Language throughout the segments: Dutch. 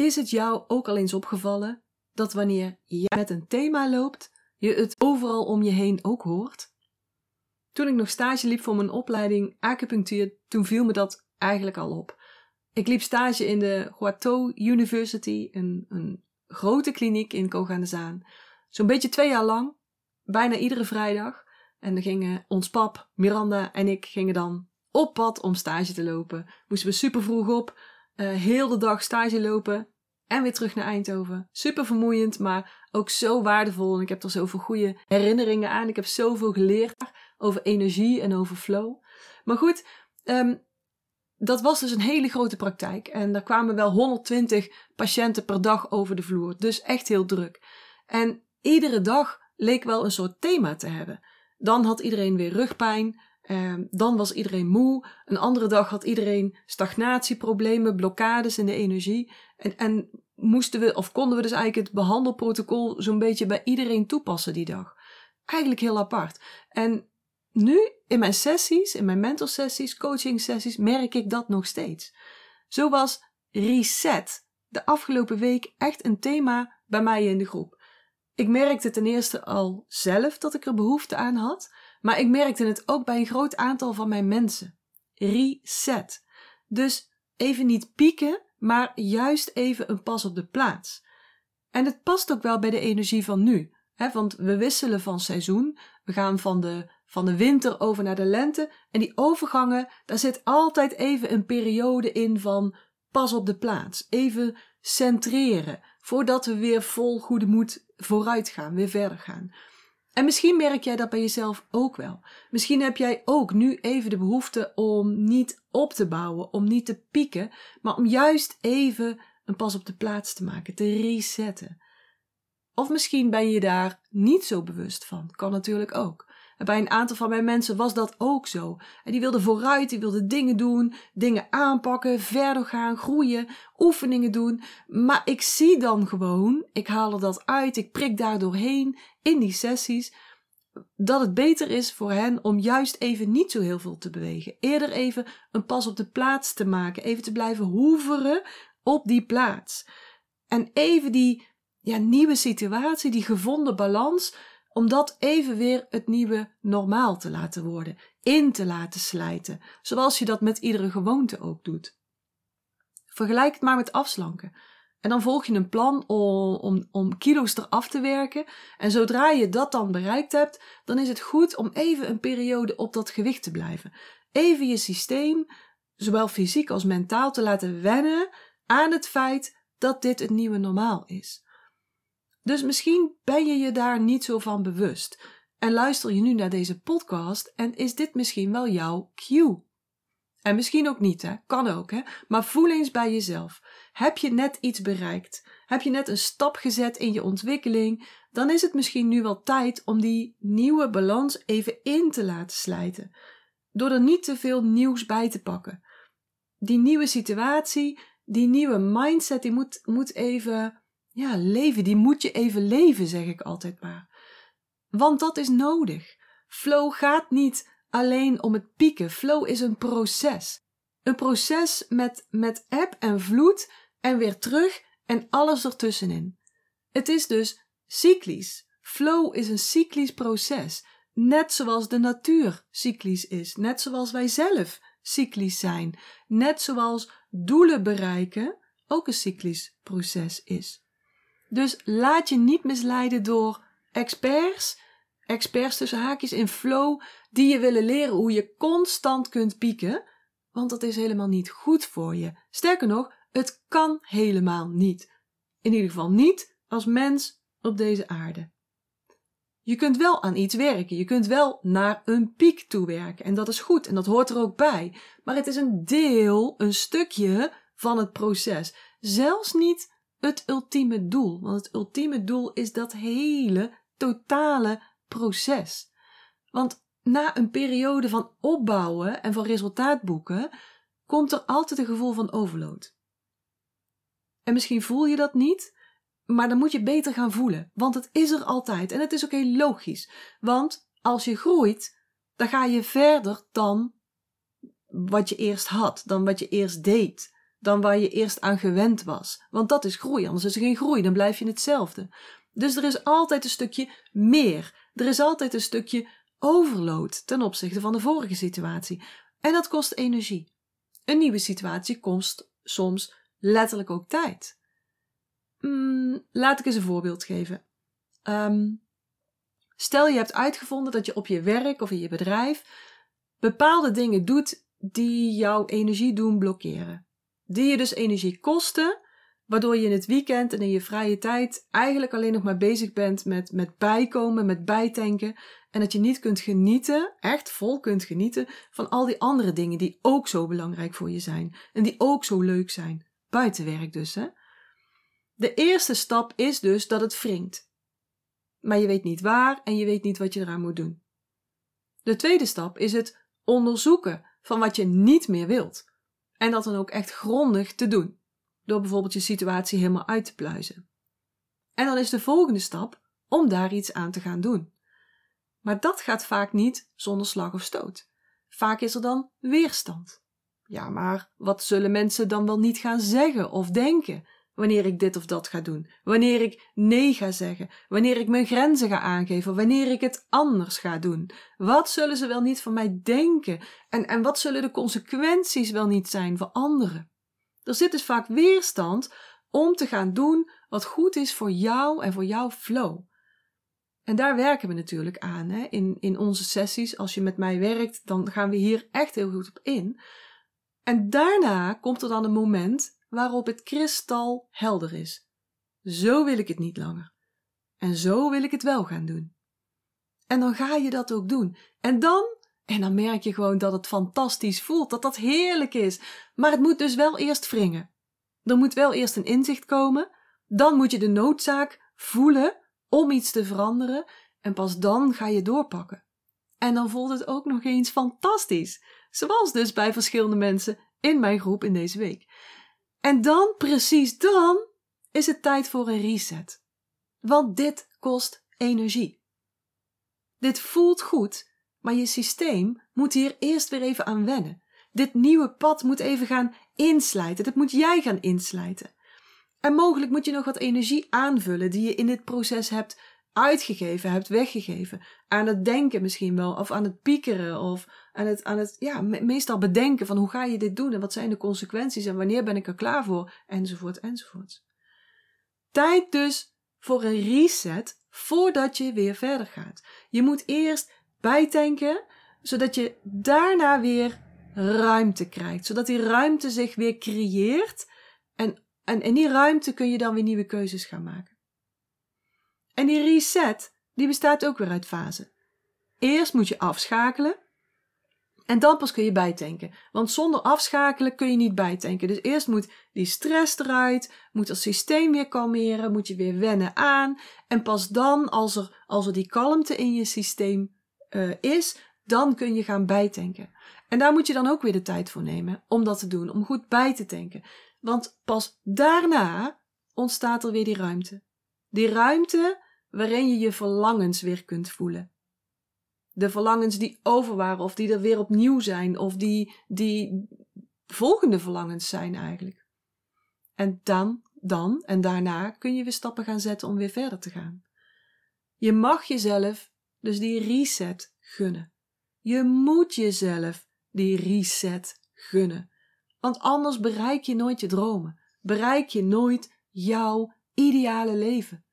Is het jou ook al eens opgevallen dat wanneer jij met een thema loopt, je het overal om je heen ook hoort? Toen ik nog stage liep voor mijn opleiding acupunctuur, toen viel me dat eigenlijk al op. Ik liep stage in de Huatou University, een, een grote kliniek in Koganezaan. Zo'n beetje twee jaar lang, bijna iedere vrijdag. En dan gingen ons pap, Miranda en ik gingen dan op pad om stage te lopen. Moesten we super vroeg op, uh, heel de dag stage lopen en weer terug naar Eindhoven. Super vermoeiend, maar ook zo waardevol. En ik heb er zoveel goede herinneringen aan. Ik heb zoveel geleerd over energie en over flow. Maar goed, um, dat was dus een hele grote praktijk. En daar kwamen wel 120 patiënten per dag over de vloer. Dus echt heel druk. En iedere dag leek wel een soort thema te hebben. Dan had iedereen weer rugpijn. Eh, dan was iedereen moe. Een andere dag had iedereen stagnatieproblemen, blokkades in de energie. En, en moesten we, of konden we dus eigenlijk het behandelprotocol zo'n beetje bij iedereen toepassen die dag. Eigenlijk heel apart. En nu in mijn sessies, in mijn mentorsessies, coaching sessies, merk ik dat nog steeds. Zo was reset de afgelopen week echt een thema bij mij in de groep. Ik merkte ten eerste al zelf dat ik er behoefte aan had, maar ik merkte het ook bij een groot aantal van mijn mensen. Reset. Dus even niet pieken, maar juist even een pas op de plaats. En het past ook wel bij de energie van nu, hè, want we wisselen van seizoen. We gaan van de van de winter over naar de lente. En die overgangen, daar zit altijd even een periode in van pas op de plaats. Even centreren. Voordat we weer vol goede moed vooruit gaan, weer verder gaan. En misschien merk jij dat bij jezelf ook wel. Misschien heb jij ook nu even de behoefte om niet op te bouwen, om niet te pieken, maar om juist even een pas op de plaats te maken, te resetten. Of misschien ben je daar niet zo bewust van. Kan natuurlijk ook. En bij een aantal van mijn mensen was dat ook zo. En die wilden vooruit, die wilden dingen doen, dingen aanpakken, verder gaan, groeien, oefeningen doen. Maar ik zie dan gewoon, ik haal er dat uit, ik prik daar doorheen in die sessies, dat het beter is voor hen om juist even niet zo heel veel te bewegen. Eerder even een pas op de plaats te maken, even te blijven hoeveren op die plaats. En even die ja, nieuwe situatie, die gevonden balans, om dat even weer het nieuwe normaal te laten worden, in te laten slijten, zoals je dat met iedere gewoonte ook doet. Vergelijk het maar met afslanken. En dan volg je een plan om, om, om kilo's eraf te werken. En zodra je dat dan bereikt hebt, dan is het goed om even een periode op dat gewicht te blijven. Even je systeem, zowel fysiek als mentaal, te laten wennen aan het feit dat dit het nieuwe normaal is. Dus misschien ben je je daar niet zo van bewust. En luister je nu naar deze podcast en is dit misschien wel jouw cue? En misschien ook niet, hè? Kan ook, hè? Maar voel eens bij jezelf. Heb je net iets bereikt? Heb je net een stap gezet in je ontwikkeling? Dan is het misschien nu wel tijd om die nieuwe balans even in te laten slijten. Door er niet te veel nieuws bij te pakken. Die nieuwe situatie, die nieuwe mindset, die moet, moet even ja, leven, die moet je even leven, zeg ik altijd maar. Want dat is nodig. Flow gaat niet alleen om het pieken. Flow is een proces. Een proces met, met eb en vloed en weer terug en alles ertussenin. Het is dus cyclisch. Flow is een cyclisch proces. Net zoals de natuur cyclisch is. Net zoals wij zelf cyclisch zijn. Net zoals doelen bereiken ook een cyclisch proces is. Dus laat je niet misleiden door experts, experts tussen haakjes in flow, die je willen leren hoe je constant kunt pieken, want dat is helemaal niet goed voor je. Sterker nog, het kan helemaal niet. In ieder geval niet als mens op deze aarde. Je kunt wel aan iets werken, je kunt wel naar een piek toe werken en dat is goed en dat hoort er ook bij, maar het is een deel, een stukje van het proces. Zelfs niet het ultieme doel. Want het ultieme doel is dat hele, totale proces. Want na een periode van opbouwen en van resultaat boeken, komt er altijd een gevoel van overload. En misschien voel je dat niet, maar dan moet je beter gaan voelen. Want het is er altijd. En het is ook heel logisch. Want als je groeit, dan ga je verder dan wat je eerst had, dan wat je eerst deed. dan waar je eerst aan gewend was. Want dat is groei, anders is er geen groei, dan blijf je hetzelfde. Dus er is altijd een stukje meer. Er is altijd een stukje overload ten opzichte van de vorige situatie. En dat kost energie. Een nieuwe situatie kost soms letterlijk ook tijd. Mm, laat ik eens een voorbeeld geven. Ehm, stel je hebt uitgevonden dat je op je werk of in je bedrijf bepaalde dingen doet die jouw energie doen blokkeren. Die je dus energie kosten, waardoor je in het weekend en in je vrije tijd eigenlijk alleen nog maar bezig bent met, met bijkomen, met bijtanken. En dat je niet kunt genieten, echt vol kunt genieten, van al die andere dingen die ook zo belangrijk voor je zijn. En die ook zo leuk zijn. Buitenwerk dus, hè. De eerste stap is dus dat het wringt. Maar je weet niet waar en je weet niet wat je eraan moet doen. De tweede stap is het onderzoeken van wat je niet meer wilt. En dat dan ook echt grondig te doen. Door bijvoorbeeld je situatie helemaal uit te pluizen. En dan is de volgende stap om daar iets aan te gaan doen. Maar dat gaat vaak niet zonder slag of stoot. Vaak is er dan weerstand. Ja, maar wat zullen mensen dan wel niet gaan zeggen of denken wanneer ik dit of dat ga doen? Wanneer ik nee ga zeggen? Wanneer ik mijn grenzen ga aangeven? Wanneer ik het anders ga doen? Wat zullen ze wel niet van mij denken? En, en wat zullen de consequenties wel niet zijn voor anderen? Er zit dus vaak weerstand om te gaan doen wat goed is voor jou en voor jouw flow. En daar werken we natuurlijk aan. Hè? In, in onze sessies, als je met mij werkt, dan gaan we hier echt heel goed op in. En daarna komt er dan een moment waarop het kristal helder is. Zo wil ik het niet langer. En zo wil ik het wel gaan doen. En dan ga je dat ook doen. En dan, en dan merk je gewoon dat het fantastisch voelt, dat dat heerlijk is. Maar het moet dus wel eerst wringen. Er moet wel eerst een inzicht komen. Dan moet je de noodzaak voelen om iets te veranderen. En pas dan ga je doorpakken. En dan voelt het ook nog eens fantastisch. Zoals dus bij verschillende mensen in mijn groep in deze week. En dan, precies dan, is het tijd voor een reset. Want dit kost energie. Dit voelt goed, maar je systeem moet hier eerst weer even aan wennen. Dit nieuwe pad moet even gaan inslijten. Dat moet jij gaan inslijten. En mogelijk moet je nog wat energie aanvullen die je in dit proces hebt uitgegeven, hebt weggegeven. Aan het denken misschien wel, of aan het piekeren, of aan het, aan het ja, meestal bedenken van hoe ga je dit doen en wat zijn de consequenties en wanneer ben ik er klaar voor, enzovoort, enzovoort. Tijd dus voor een reset voordat je weer verder gaat. Je moet eerst bijtanken, zodat je daarna weer ruimte krijgt, zodat die ruimte zich weer creëert en, en in die ruimte kun je dan weer nieuwe keuzes gaan maken. En die reset, die bestaat ook weer uit fasen. Eerst moet je afschakelen. En dan pas kun je bijtanken. Want zonder afschakelen kun je niet bijtanken. Dus eerst moet die stress eruit, moet het systeem weer kalmeren, moet je weer wennen aan. En pas dan, als er, als er die kalmte in je systeem uh, is, dan kun je gaan bijtanken. En daar moet je dan ook weer de tijd voor nemen om dat te doen, om goed bij te tanken. Want pas daarna ontstaat er weer die ruimte. Die ruimte waarin je je verlangens weer kunt voelen. De verlangens die over waren, of die er weer opnieuw zijn, of die, die volgende verlangens zijn eigenlijk. En dan, dan en daarna kun je weer stappen gaan zetten om weer verder te gaan. Je mag jezelf dus die reset gunnen. Je moet jezelf die reset gunnen. Want anders bereik je nooit je dromen. Bereik je nooit jouw ideale leven.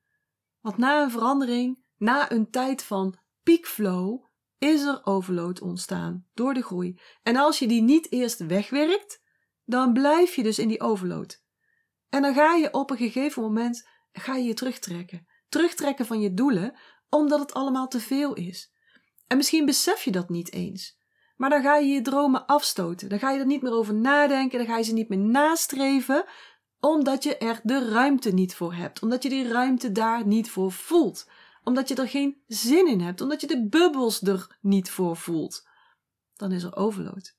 Want na een verandering, na een tijd van piekflow, is er overload ontstaan door de groei. En als je die niet eerst wegwerkt, dan blijf je dus in die overload. En dan ga je op een gegeven moment ga je, je terugtrekken. Terugtrekken van je doelen, omdat het allemaal te veel is. En misschien besef je dat niet eens. Maar dan ga je je dromen afstoten. Dan ga je er niet meer over nadenken. Dan ga je ze niet meer nastreven omdat je er de ruimte niet voor hebt. Omdat je die ruimte daar niet voor voelt. Omdat je er geen zin in hebt. Omdat je de bubbels er niet voor voelt. Dan is er overload.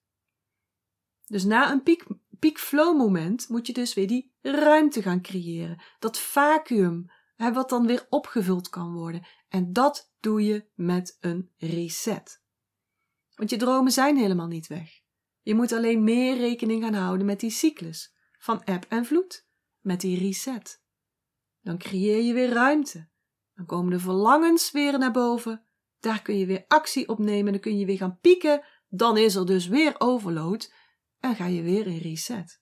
Dus na een piek, peak flow moment moet je dus weer die ruimte gaan creëren. Dat vacuüm, wat dan weer opgevuld kan worden. En dat doe je met een reset. Want je dromen zijn helemaal niet weg. Je moet alleen meer rekening gaan houden met die cyclus van eb en vloed, met die reset. Dan creëer je weer ruimte. Dan komen de verlangens weer naar boven. Daar kun je weer actie op nemen. Dan kun je weer gaan pieken. Dan is er dus weer overload. En ga je weer in reset.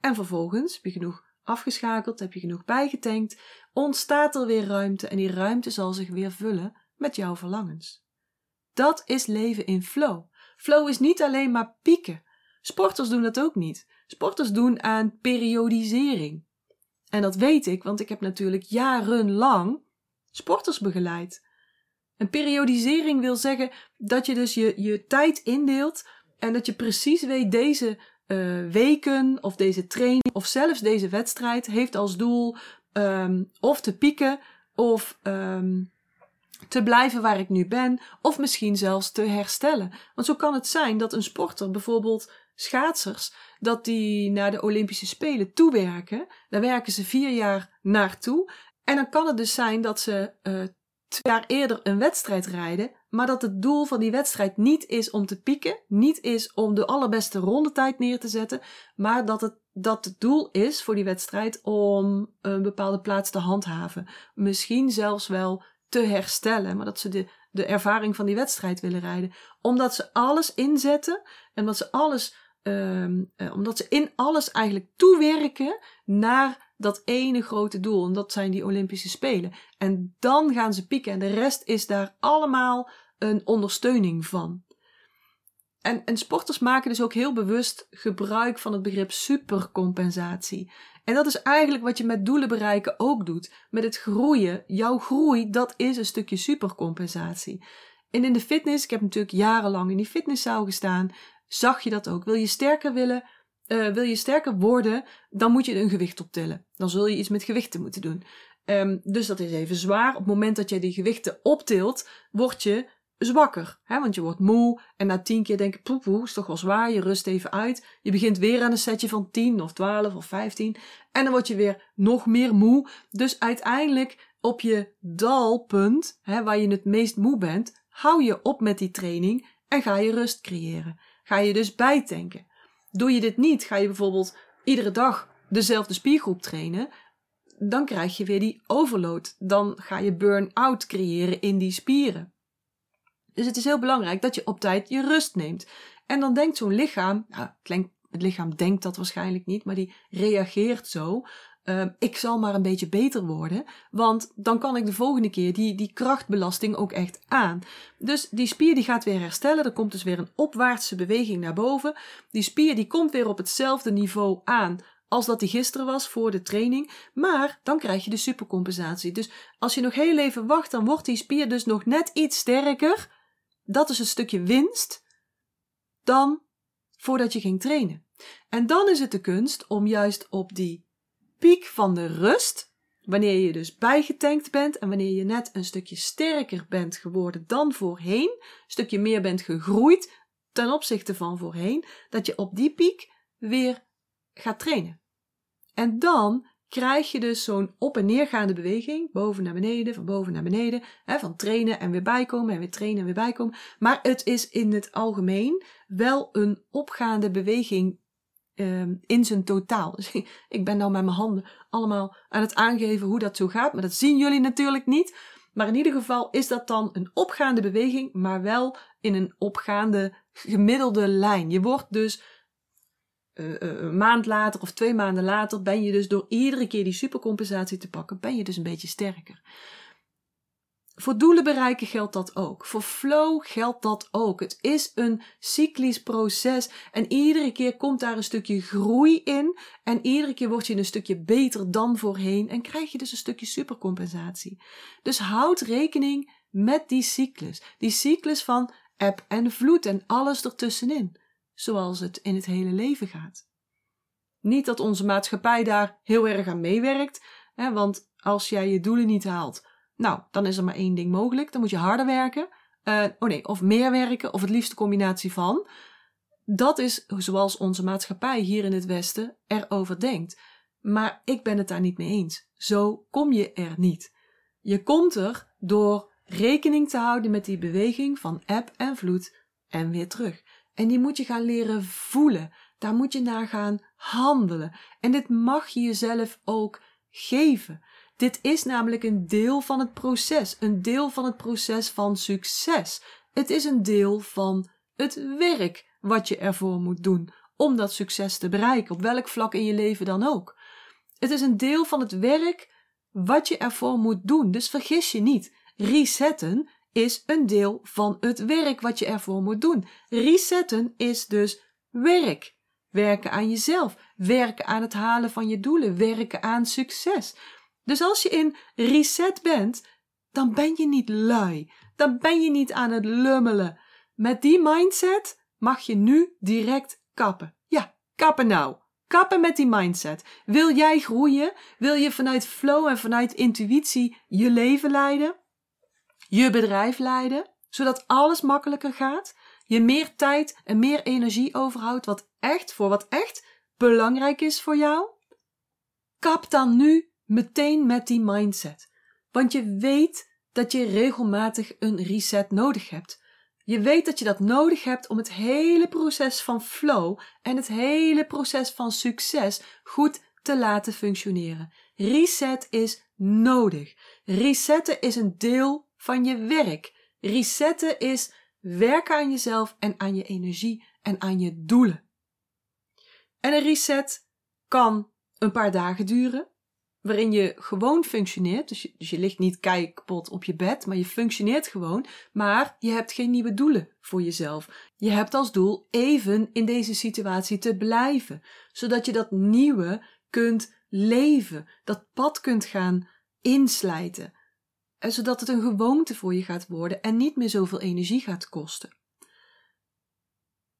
En vervolgens je genoeg afgeschakeld, heb je genoeg bijgetankt, ontstaat er weer ruimte en die ruimte zal zich weer vullen met jouw verlangens. Dat is leven in flow. Flow is niet alleen maar pieken. Sporters doen dat ook niet. Sporters doen aan periodisering. En dat weet ik, want ik heb natuurlijk jarenlang sporters begeleid. Een periodisering wil zeggen dat je dus je, je tijd indeelt en dat je precies weet deze uh, weken of deze training of zelfs deze wedstrijd heeft als doel um, of te pieken of um, te blijven waar ik nu ben of misschien zelfs te herstellen. Want zo kan het zijn dat een sporter, bijvoorbeeld schaatsers, dat die naar de Olympische Spelen toewerken. Daar werken ze vier jaar naartoe. En dan kan het dus zijn dat ze uh, twee jaar eerder een wedstrijd rijden, maar dat het doel van die wedstrijd niet is om te pieken, niet is om de allerbeste rondetijd neer te zetten, maar dat het, dat het doel is voor die wedstrijd om een bepaalde plaats te handhaven. Misschien zelfs wel te herstellen, maar dat ze de, de ervaring van die wedstrijd willen rijden. Omdat ze alles inzetten en dat ze alles, um, uh, omdat ze in alles eigenlijk toewerken naar dat ene grote doel. En dat zijn die Olympische Spelen. En dan gaan ze pieken. En de rest is daar allemaal een ondersteuning van. En, en sporters maken dus ook heel bewust gebruik van het begrip supercompensatie. En dat is eigenlijk wat je met doelen bereiken ook doet. Met het groeien. Jouw groei, dat is een stukje supercompensatie. En in de fitness, ik heb natuurlijk jarenlang in die fitnesszaal gestaan, zag je dat ook. Wil je sterker willen, uh, wil je sterker worden, dan moet je een gewicht optillen. Dan zul je iets met gewichten moeten doen. Um, dus dat is even zwaar. Op het moment dat je die gewichten optilt, word je zwakker. Hè? Want je wordt moe en na tien keer denk je, poep, poep, is toch wel zwaar. Je rust even uit. Je begint weer aan een setje van 10 of 12 of 15. En dan word je weer nog meer moe. Dus uiteindelijk op je dalpunt, hè, waar je het meest moe bent, hou je op met die training en ga je rust creëren. Ga je dus bijtanken. Doe je dit niet, ga je bijvoorbeeld iedere dag dezelfde spiergroep trainen, dan krijg je weer die overload. Dan ga je burn-out creëren in die spieren. Dus het is heel belangrijk dat je op tijd je rust neemt. En dan denkt zo'n lichaam, nou, het lichaam denkt dat waarschijnlijk niet, maar die reageert zo. Uh, ik zal maar een beetje beter worden, want dan kan ik de volgende keer die, die krachtbelasting ook echt aan. Dus die spier die gaat weer herstellen, er komt dus weer een opwaartse beweging naar boven. Die spier die komt weer op hetzelfde niveau aan als dat die gisteren was voor de training, maar dan krijg je de supercompensatie. Dus als je nog heel even wacht, dan wordt die spier dus nog net iets sterker. Dat is een stukje winst dan voordat je ging trainen. En dan is het de kunst om juist op die piek van de rust, wanneer je dus bijgetankt bent en wanneer je net een stukje sterker bent geworden dan voorheen, een stukje meer bent gegroeid ten opzichte van voorheen, dat je op die piek weer gaat trainen. En dan krijg je dus zo'n op- en neergaande beweging, boven naar beneden, van boven naar beneden, hè, van trainen en weer bijkomen en weer trainen en weer bijkomen. Maar het is in het algemeen wel een opgaande beweging um, in zijn totaal. Dus ik ben nou met mijn handen allemaal aan het aangeven hoe dat zo gaat, maar dat zien jullie natuurlijk niet. Maar in ieder geval is dat dan een opgaande beweging, maar wel in een opgaande gemiddelde lijn. Je wordt dus uh, een maand later of twee maanden later, ben je dus door iedere keer die supercompensatie te pakken, ben je dus een beetje sterker. Voor doelen bereiken geldt dat ook. Voor flow geldt dat ook. Het is een cyclisch proces en iedere keer komt daar een stukje groei in en iedere keer word je een stukje beter dan voorheen en krijg je dus een stukje supercompensatie. Dus houd rekening met die cyclus. Die cyclus van eb en vloed en alles ertussenin. Zoals het in het hele leven gaat. Niet dat onze maatschappij daar heel erg aan meewerkt, hè, want als jij je doelen niet haalt, nou, dan is er maar één ding mogelijk. Dan moet je harder werken. Uh, oh nee, of meer werken, of het liefst de combinatie van. Dat is zoals onze maatschappij hier in het Westen erover denkt. Maar ik ben het daar niet mee eens. Zo kom je er niet. Je komt er door rekening te houden met die beweging van eb en vloed en weer terug. En die moet je gaan leren voelen. daar moet je naar gaan handelen. En dit mag je jezelf ook geven. Dit is namelijk een deel van het proces, een deel van het proces van succes. Het is een deel van het werk wat je ervoor moet doen om dat succes te bereiken, op welk vlak in je leven dan ook. Het is een deel van het werk wat je ervoor moet doen. Dus vergis je niet. Resetten is een deel van het werk wat je ervoor moet doen. Resetten is dus werk. Werken aan jezelf, werken aan het halen van je doelen, werken aan succes. Dus als je in reset bent, dan ben je niet lui. Dan ben je niet aan het lummelen. Met die mindset mag je nu direct kappen. Ja, kappen nou. Kappen met die mindset. Wil jij groeien? Wil je vanuit flow en vanuit intuïtie je leven leiden? Je bedrijf leiden? Zodat alles makkelijker gaat? Je meer tijd en meer energie overhoudt wat echt voor wat echt belangrijk is voor jou? Kap dan nu meteen met die mindset. Want je weet dat je regelmatig een reset nodig hebt. Je weet dat je dat nodig hebt om het hele proces van flow en het hele proces van succes goed te laten functioneren. Reset is nodig. Resetten is een deel van je werk. Resetten is werken aan jezelf en aan je energie en aan je doelen. En een reset kan een paar dagen duren waarin je gewoon functioneert. Dus je, dus je ligt niet kapot op je bed, maar je functioneert gewoon. Maar je hebt geen nieuwe doelen voor jezelf. Je hebt als doel even in deze situatie te blijven, zodat je dat nieuwe kunt leven, dat pad kunt gaan inslijten. En zodat het een gewoonte voor je gaat worden en niet meer zoveel energie gaat kosten.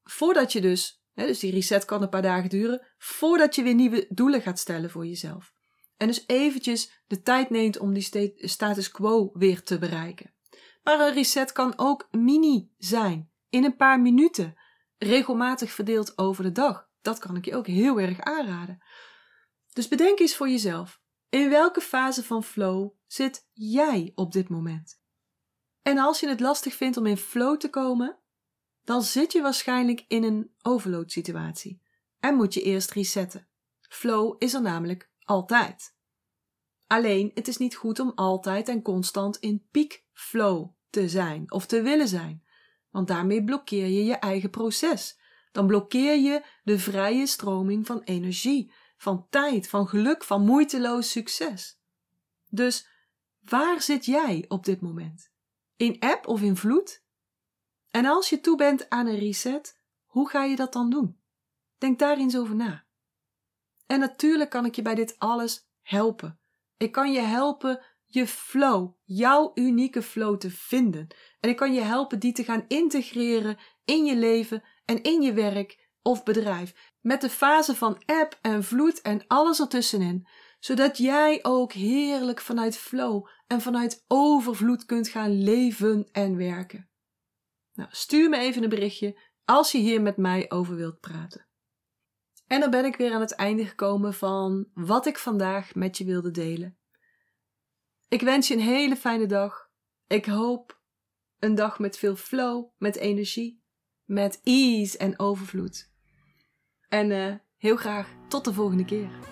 Voordat je dus, dus die reset kan een paar dagen duren, voordat je weer nieuwe doelen gaat stellen voor jezelf. En dus eventjes de tijd neemt om die status quo weer te bereiken. Maar een reset kan ook mini zijn, in een paar minuten, regelmatig verdeeld over de dag. Dat kan ik je ook heel erg aanraden. Dus bedenk eens voor jezelf: in welke fase van flow zit jij op dit moment? En als je het lastig vindt om in flow te komen, dan zit je waarschijnlijk in een overload situatie en moet je eerst resetten. Flow is er namelijk altijd. Alleen, het is niet goed om altijd en constant in peak flow te zijn of te willen zijn, want daarmee blokkeer je je eigen proces. Dan blokkeer je de vrije stroming van energie, van tijd, van geluk, van moeiteloos succes. Dus waar zit jij op dit moment? In app of in vloed? En als je toe bent aan een reset, hoe ga je dat dan doen? Denk daar eens over na. En natuurlijk kan ik je bij dit alles helpen. Ik kan je helpen je flow, jouw unieke flow te vinden. En ik kan je helpen die te gaan integreren in je leven en in je werk of bedrijf. Met de fase van eb en vloed en alles ertussenin. Zodat jij ook heerlijk vanuit flow en vanuit overvloed kunt gaan leven en werken. Nou, stuur me even een berichtje als je hier met mij over wilt praten. En dan ben ik weer aan het einde gekomen van wat ik vandaag met je wilde delen. Ik wens je een hele fijne dag. Ik hoop een dag met veel flow, met energie, met ease en overvloed. En uh, heel graag tot de volgende keer.